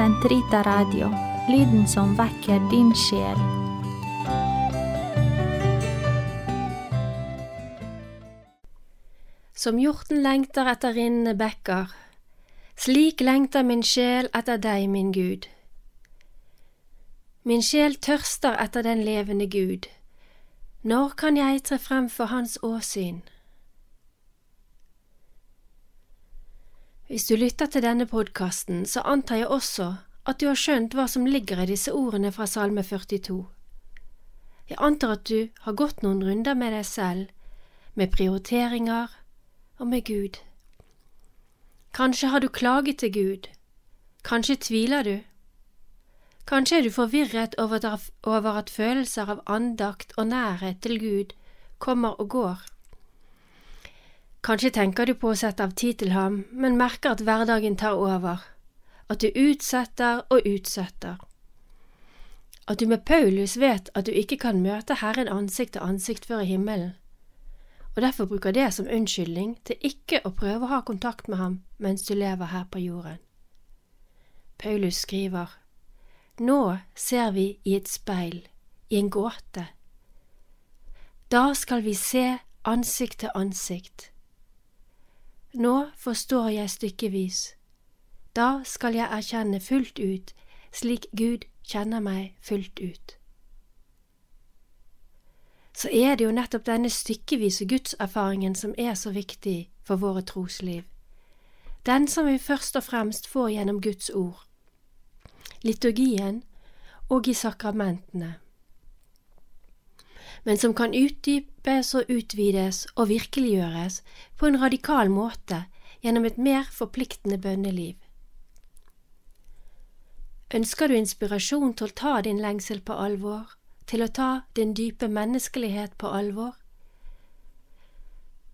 Sentrita Radio, lyden som vekker din sjel. Som hjorten lengter etter rinnende bekker, slik lengter min sjel etter deg, min Gud. Min sjel tørster etter den levende Gud. Når kan jeg tre frem for Hans åsyn? Hvis du lytter til denne podkasten, så antar jeg også at du har skjønt hva som ligger i disse ordene fra Salme 42. Jeg antar at du har gått noen runder med deg selv, med prioriteringer, og med Gud. Kanskje har du klaget til Gud, kanskje tviler du, kanskje er du forvirret over at følelser av andakt og nærhet til Gud kommer og går. Kanskje tenker du på å sette av tid til ham, men merker at hverdagen tar over, at du utsetter og utsetter. At du med Paulus vet at du ikke kan møte Herren ansikt til ansikt før i himmelen og derfor bruker det som unnskyldning til ikke å prøve å ha kontakt med ham mens du lever her på jorden. Paulus skriver, Nå ser vi i et speil, i en gåte. Da skal vi se ansikt til ansikt. Nå forstår jeg stykkevis. Da skal jeg erkjenne fullt ut, slik Gud kjenner meg fullt ut så er det jo nettopp denne stykkevise gudserfaringen som er så viktig for våre trosliv. Den som vi først og fremst får gjennom Guds ord, liturgien og i sakramentene, men som kan utdypes og utvides og virkeliggjøres på en radikal måte gjennom et mer forpliktende bønneliv. Ønsker du inspirasjon til å ta din lengsel på alvor? til å ta din dype menneskelighet på alvor?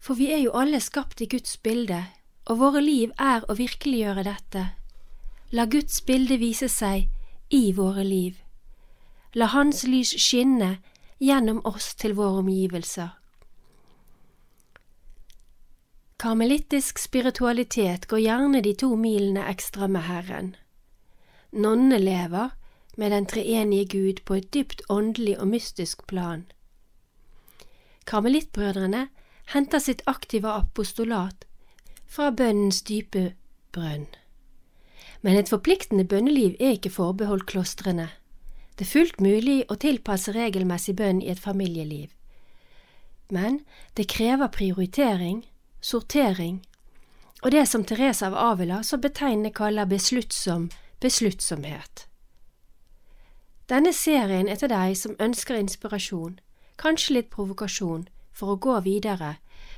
For vi er jo alle skapt i Guds bilde, og våre liv er å virkeliggjøre dette. La Guds bilde vise seg i våre liv. La Hans lys skinne gjennom oss til våre omgivelser. Karmelittisk spiritualitet går gjerne de to milene ekstra med Herren. Nonnene lever, med den treenige Gud på et dypt åndelig og mystisk plan. Karmelittbrødrene henter sitt aktive apostolat fra bønnens dype brønn. Men et forpliktende bønneliv er ikke forbeholdt klostrene. Det er fullt mulig å tilpasse regelmessig bønn i et familieliv. Men det krever prioritering, sortering og det som Therese av Avila så betegnende kaller besluttsom besluttsomhet. Denne serien er til deg som ønsker inspirasjon, kanskje litt provokasjon, for å gå videre,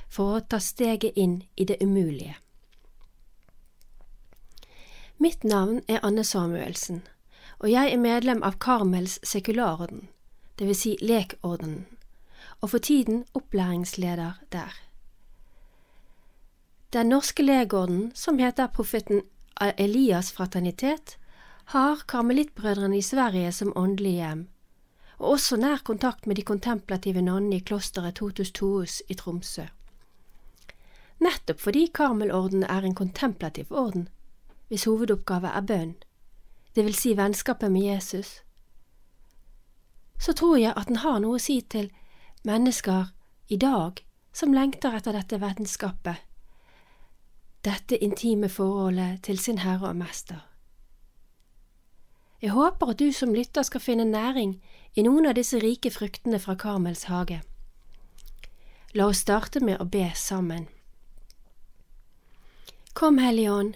for å ta steget inn i det umulige. Mitt navn er Anne Samuelsen, og jeg er medlem av Karmels sekularorden, vil si lekordenen, og for tiden opplæringsleder der. Den norske legorden, som heter Profeten Elias fraternitet, har karmelittbrødrene i Sverige som åndelig hjem, og også nær kontakt med de kontemplative nonnene i klosteret Totus Tous i Tromsø. Nettopp fordi Karmelorden er en kontemplativ orden, hvis hovedoppgave er bønn, det vil si vennskapet med Jesus, så tror jeg at den har noe å si til mennesker i dag som lengter etter dette vennskapet, dette intime forholdet til sin Herre og Mester. Jeg håper at du som lytter skal finne næring i noen av disse rike fruktene fra Karmels hage. La oss starte med å be sammen. Kom, Hellige Ånd,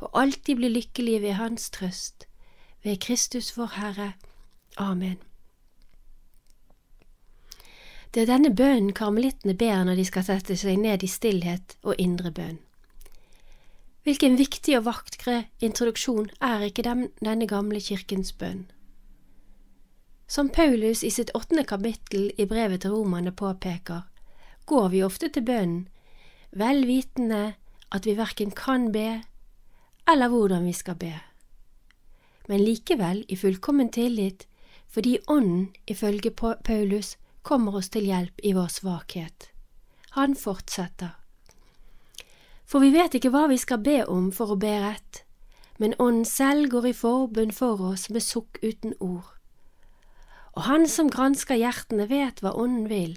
og alltid bli lykkelige ved Hans trøst, ved Kristus vår Herre. Amen. Det er denne bønnen karmelittene ber når de skal sette seg ned i stillhet og indre bønn. Hvilken viktig og vakre introduksjon er ikke dem, denne gamle kirkens bønn? Som Paulus i sitt åttende kapittel i brevet til romerne påpeker, går vi ofte til bønnen, vel vitende at vi verken kan be eller hvordan vi skal be, men likevel i fullkommen tillit fordi Ånden, ifølge Paulus, kommer oss til hjelp i vår svakhet. Han fortsetter. For vi vet ikke hva vi skal be om for å be rett, men Ånden selv går i forbund for oss med sukk uten ord. Og Han som gransker hjertene, vet hva Ånden vil,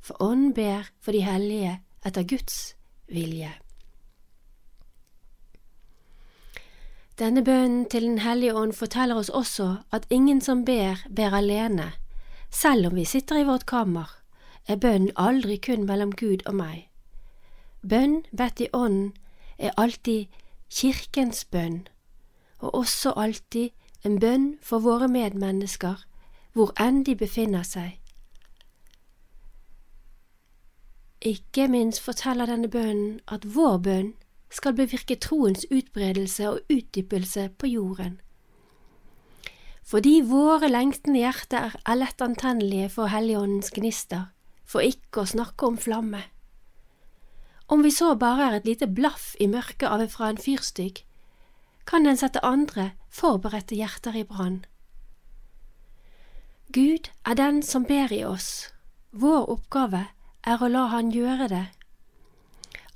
for Ånden ber for de hellige etter Guds vilje. Denne bønnen til Den hellige ånd forteller oss også at ingen som ber, ber alene. Selv om vi sitter i vårt kammer, er bønnen aldri kun mellom Gud og meg. Bønn bedt i ånden er alltid kirkens bønn, og også alltid en bønn for våre medmennesker, hvor enn de befinner seg. Ikke minst forteller denne bønnen at vår bønn skal bevirke troens utbredelse og utdypelse på jorden. Fordi våre lengtende hjerter er lett antennelige for Helligåndens gnister, for ikke å snakke om flamme. Om vi så bare er et lite blaff i mørket av fra en fyrstikk, kan den sette andre forberedte hjerter i brann. Gud er den som ber i oss. Vår oppgave er å la Han gjøre det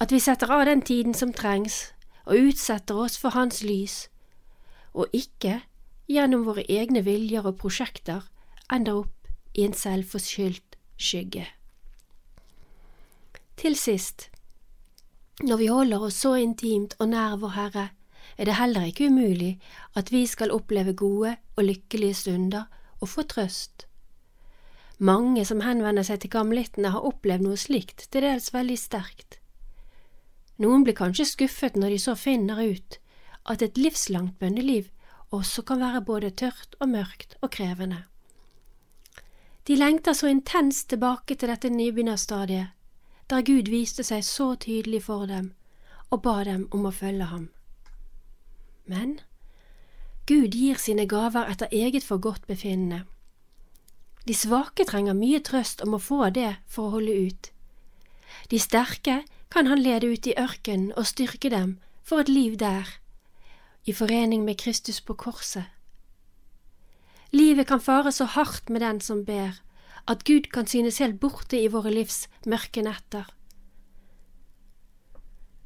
at vi setter av den tiden som trengs, og utsetter oss for Hans lys, og ikke gjennom våre egne viljer og prosjekter ender opp i en selvforskyldt skygge. Til sist, når vi holder oss så intimt og nær vår Herre, er det heller ikke umulig at vi skal oppleve gode og lykkelige stunder og få trøst. Mange som henvender seg til karmelittene, har opplevd noe slikt, til dels veldig sterkt. Noen blir kanskje skuffet når de så finner ut at et livslangt bønneliv også kan være både tørt og mørkt og krevende. De lengter så intenst tilbake til dette nybegynnerstadiet, der Gud viste seg så tydelig for dem og ba dem om å følge ham. Men Gud gir sine gaver etter eget forgodtbefinnende. De svake trenger mye trøst om å få det for å holde ut. De sterke kan han lede ut i ørkenen og styrke dem for et liv der, i forening med Kristus på korset. Livet kan fare så hardt med den som ber, at Gud kan synes helt borte i våre livs mørke netter.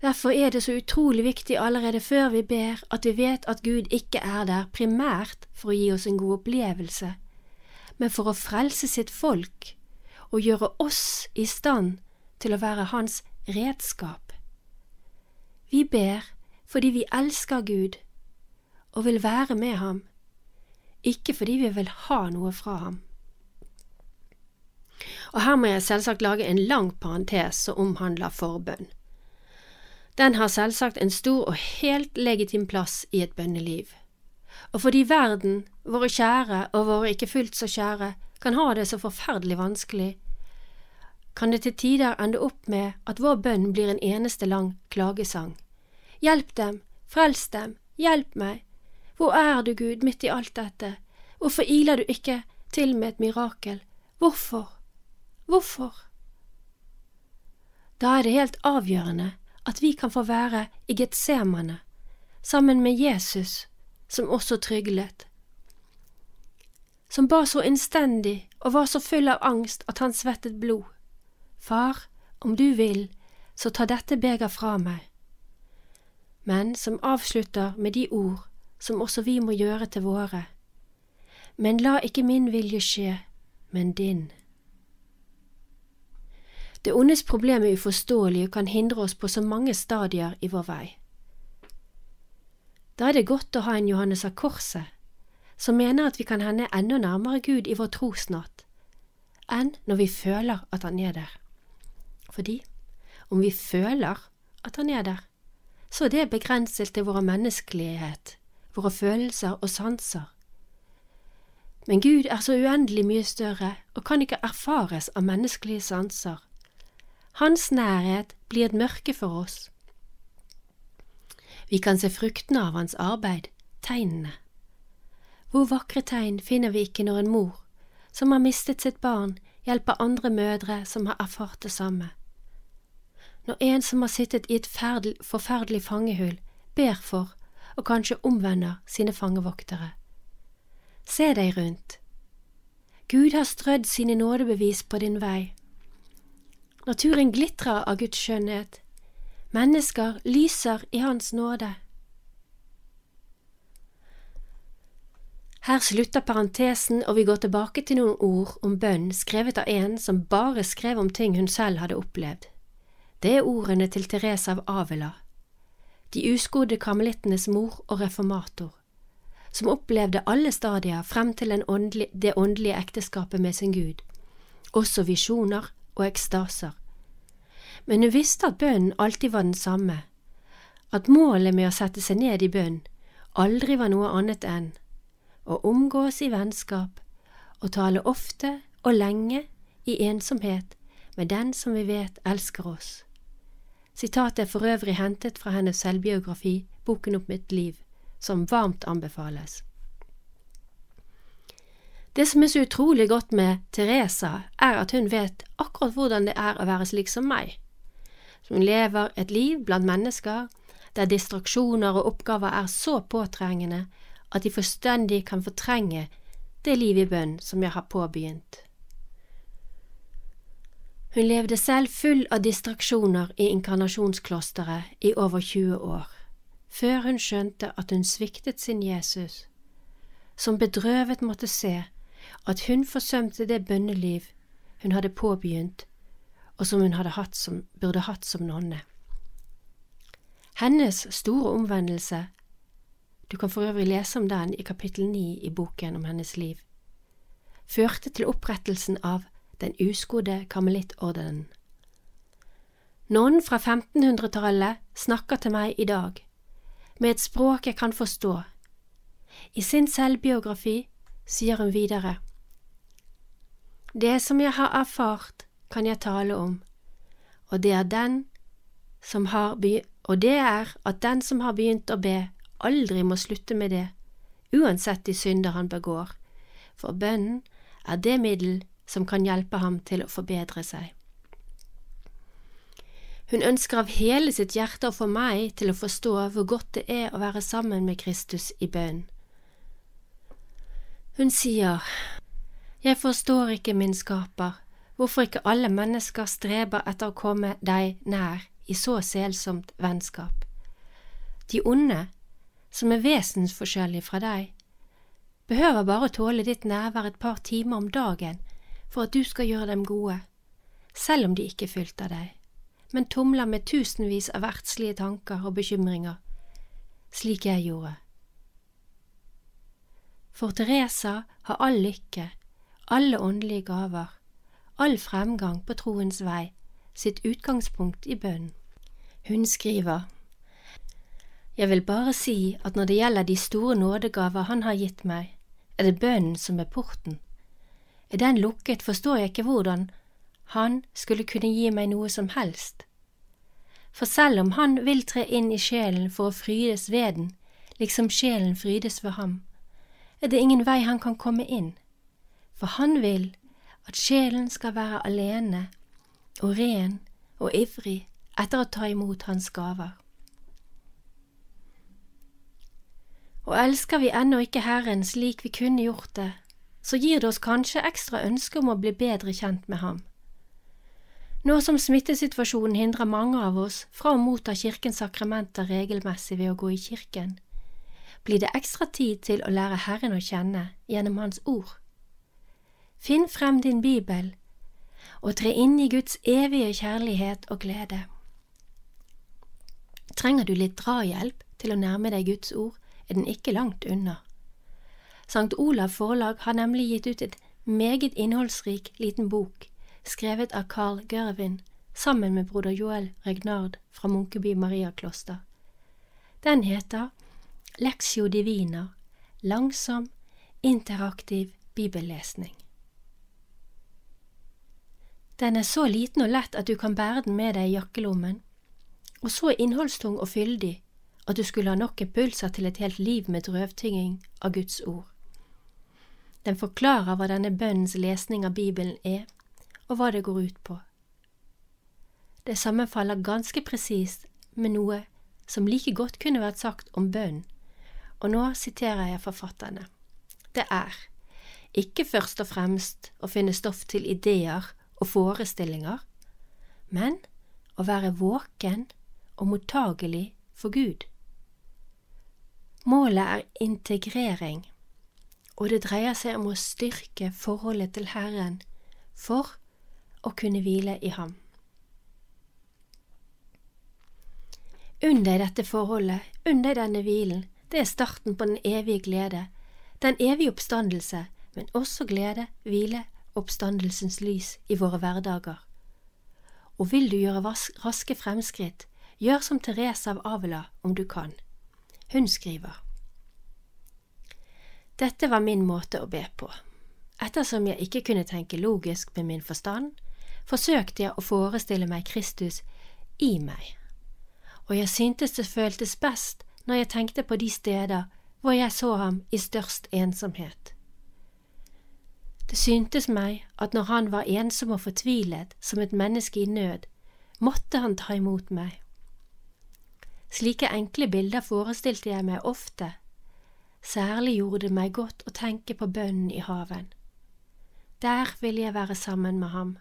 Derfor er det så utrolig viktig allerede før vi ber at vi vet at Gud ikke er der primært for å gi oss en god opplevelse, men for å frelse sitt folk og gjøre oss i stand til å være Hans redskap. Vi ber fordi vi elsker Gud og vil være med ham, ikke fordi vi vil ha noe fra ham. Og her må jeg selvsagt lage en lang parentes som omhandler forbønn. Den har selvsagt en stor og helt legitim plass i et bønneliv. Og fordi verden, våre kjære og våre ikke fullt så kjære, kan ha det så forferdelig vanskelig, kan det til tider ende opp med at vår bønn blir en eneste lang klagesang. Hjelp dem, frels dem, hjelp meg, hvor er du, Gud, midt i alt dette, hvorfor iler du ikke til med et mirakel, hvorfor, hvorfor? Da er det helt avgjørende at vi kan få være i Getsemane, sammen med Jesus, som også tryglet, som ba så innstendig og var så full av angst at han svettet blod. Far, om du vil, så ta dette beger fra meg. Men som avslutter med de ord som også vi må gjøre til våre. Men la ikke min vilje skje, men din. Det ondes problem er uforståelig og kan hindre oss på så mange stadier i vår vei. Da er det godt å ha en Johannes av Korset, som mener at vi kan hende enda nærmere Gud i vår trosnatt, enn når vi føler at Han er der. Fordi om vi føler at han er der, så er det begrenset til vår menneskelighet, våre følelser og sanser. Men Gud er så uendelig mye større og kan ikke erfares av menneskelige sanser. Hans nærhet blir et mørke for oss. Vi kan se fruktene av hans arbeid, tegnene. Hvor vakre tegn finner vi ikke når en mor, som har mistet sitt barn, hjelper andre mødre som har erfart det samme. Når en som har sittet i et forferdelig fangehull, ber for og kanskje omvender sine fangevoktere. Se deg rundt. Gud har strødd sine nådebevis på din vei. Naturen glitrer av Guds skjønnhet. Mennesker lyser i Hans nåde. Her slutter parentesen, og vi går tilbake til noen ord om bønn skrevet av en som bare skrev om ting hun selv hadde opplevd. Det er ordene til Therese av Avila, de uskodde karmelittenes mor og reformator, som opplevde alle stadier frem til åndelig, det åndelige ekteskapet med sin Gud, også visjoner og ekstaser. Men hun visste at bønnen alltid var den samme, at målet med å sette seg ned i bønn aldri var noe annet enn å omgås i vennskap og tale ofte og lenge i ensomhet med den som vi vet elsker oss. Sitatet er for øvrig hentet fra hennes selvbiografi, Boken opp mitt liv, som varmt anbefales. Det som er så utrolig godt med Teresa, er at hun vet akkurat hvordan det er å være slik som meg. Hun lever et liv blant mennesker der distraksjoner og oppgaver er så påtrengende at de forstendig kan fortrenge det liv i bønn som jeg har påbegynt. Hun levde selv full av distraksjoner i inkarnasjonsklosteret i over 20 år, før hun skjønte at hun sviktet sin Jesus, som bedrøvet måtte se at hun forsømte det bønneliv hun hadde påbegynt, og som hun hatt som, burde hatt som nonne. Hennes store omvendelse du kan for øvrig lese om den i kapittel ni i boken om hennes liv, førte til opprettelsen av Den uskodde karmelittordenen. Noen fra 1500-tallet snakker til meg i dag, med et språk jeg kan forstå. I sin selvbiografi sier hun videre. Det som jeg har erfart, kan jeg tale om, og det er den som har og det er at den som har begynt å be, aldri må slutte med det, uansett de synder han begår, for bønnen er det middel som kan hjelpe ham til å forbedre seg. Hun ønsker av hele sitt hjerte å få meg til å forstå hvor godt det er å være sammen med Kristus i bønn. Hun sier, Jeg forstår ikke, min skaper, hvorfor ikke alle mennesker streber etter å komme deg nær i så selsomt vennskap. De onde som er vesensforskjellige fra deg, behøver bare å tåle ditt nærvær et par timer om dagen for at du skal gjøre dem gode, selv om de ikke er deg, men tumler med tusenvis av verdslige tanker og bekymringer, slik jeg gjorde. For Teresa har all lykke, alle åndelige gaver, all fremgang på troens vei, sitt utgangspunkt i bønnen. Hun skriver jeg vil bare si at når det gjelder de store nådegaver Han har gitt meg, er det bønnen som er porten. Er den lukket, forstår jeg ikke hvordan Han skulle kunne gi meg noe som helst. For selv om Han vil tre inn i sjelen for å frydes ved den, liksom sjelen frydes ved ham, er det ingen vei han kan komme inn, for han vil at sjelen skal være alene og ren og ivrig etter å ta imot hans gaver. og elsker vi ennå ikke Herren slik vi kunne gjort det, så gir det oss kanskje ekstra ønske om å bli bedre kjent med ham. Nå som smittesituasjonen hindrer mange av oss fra å motta kirkens sakramenter regelmessig ved å gå i kirken, blir det ekstra tid til å lære Herren å kjenne gjennom Hans ord. Finn frem din bibel og tre inn i Guds evige kjærlighet og glede. Trenger du litt drahjelp til å nærme deg Guds ord, er den ikke langt unna. Sankt Olav Forlag har nemlig gitt ut et meget innholdsrik liten bok, skrevet av Carl Gørvin sammen med broder Joel Regnard fra Munkeby Mariakloster. Den heter Lexio Divina langsom, interaktiv bibellesning. Den er så liten og lett at du kan bære den med deg i jakkelommen, og så innholdstung og fyldig at du skulle ha nok impulser til et helt liv med drøvtynging av Guds ord. Den forklarer hva denne bønnens lesning av Bibelen er, og hva det går ut på. Det sammenfaller ganske presist med noe som like godt kunne vært sagt om bønn, og nå siterer jeg forfatterne. Det er ikke først og fremst å finne stoff til ideer og forestillinger, men å være våken og mottagelig for Gud. Målet er integrering, og det dreier seg om å styrke forholdet til Herren for å kunne hvile i ham. Unn deg dette forholdet, unn deg denne hvilen, det er starten på den evige glede, den evige oppstandelse, men også glede, hvile, oppstandelsens lys i våre hverdager. Og vil du gjøre raske fremskritt, gjør som Therese av Avila om du kan. Hun skriver. Dette var min måte å be på. Ettersom jeg ikke kunne tenke logisk med min forstand, forsøkte jeg å forestille meg Kristus i meg, og jeg syntes det føltes best når jeg tenkte på de steder hvor jeg så ham i størst ensomhet. Det syntes meg at når han var ensom og fortvilet som et menneske i nød, måtte han ta imot meg. Slike enkle bilder forestilte jeg meg ofte, særlig gjorde det meg godt å tenke på bønnen i haven. Der ville jeg være sammen med ham.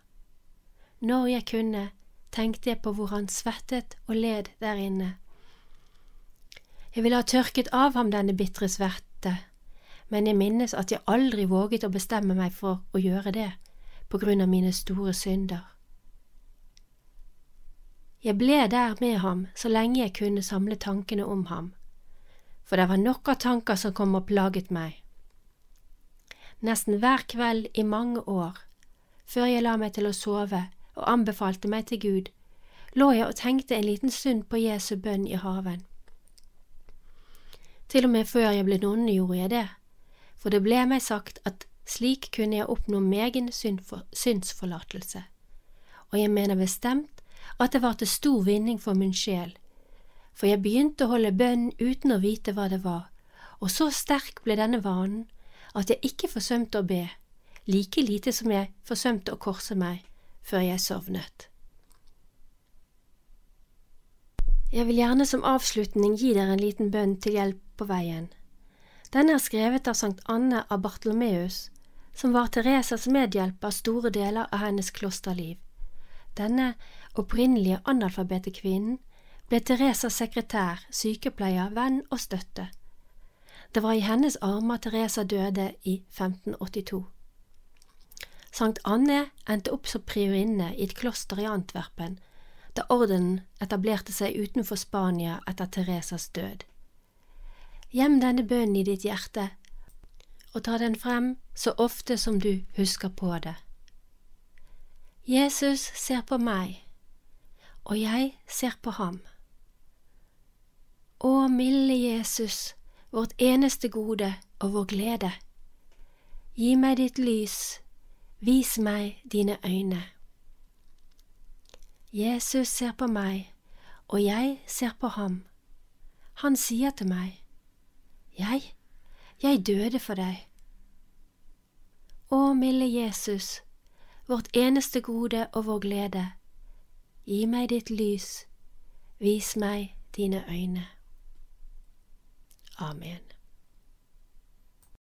Når jeg kunne, tenkte jeg på hvor han svettet og led der inne jeg ville ha tørket av ham denne bitre sverte, men jeg minnes at jeg aldri våget å bestemme meg for å gjøre det, på grunn av mine store synder. Jeg ble der med ham så lenge jeg kunne samle tankene om ham, for det var nok av tanker som kom og plaget meg. Nesten hver kveld i mange år, før jeg la meg til å sove og anbefalte meg til Gud, lå jeg og tenkte en liten stund på Jesu bønn i haven. Til og med før jeg ble nonne gjorde jeg det, for det ble meg sagt at slik kunne jeg oppnå megen synsforlatelse, og jeg mener bestemt at det var til stor vinning for min sjel, for jeg begynte å holde bønn uten å vite hva det var, og så sterk ble denne vanen at jeg ikke forsømte å be, like lite som jeg forsømte å korse meg før jeg sovnet. Jeg vil gjerne som avslutning gi dere en liten bønn til hjelp på veien. Den er skrevet av Sankt Anne av Bartolomeus, som var Teresas medhjelper store deler av hennes klosterliv. Denne opprinnelige analfabete kvinnen ble Teresas sekretær, sykepleier, venn og støtte. Det var i hennes armer Teresa døde i 1582. Sankt Anne endte opp som priorinne i et kloster i Antwerpen, da ordenen etablerte seg utenfor Spania etter Teresas død. Gjem denne bønnen i ditt hjerte, og ta den frem så ofte som du husker på det. Jesus ser på meg, og jeg ser på ham. Å milde Jesus, vårt eneste gode og vår glede. Gi meg ditt lys, vis meg dine øyne. Jesus ser på meg, og jeg ser på ham. Han sier til meg, Jeg, jeg døde for deg. Å, milde Jesus, vårt eneste gode og vår glede, gi meg ditt lys, vis meg dine øyne. Amen.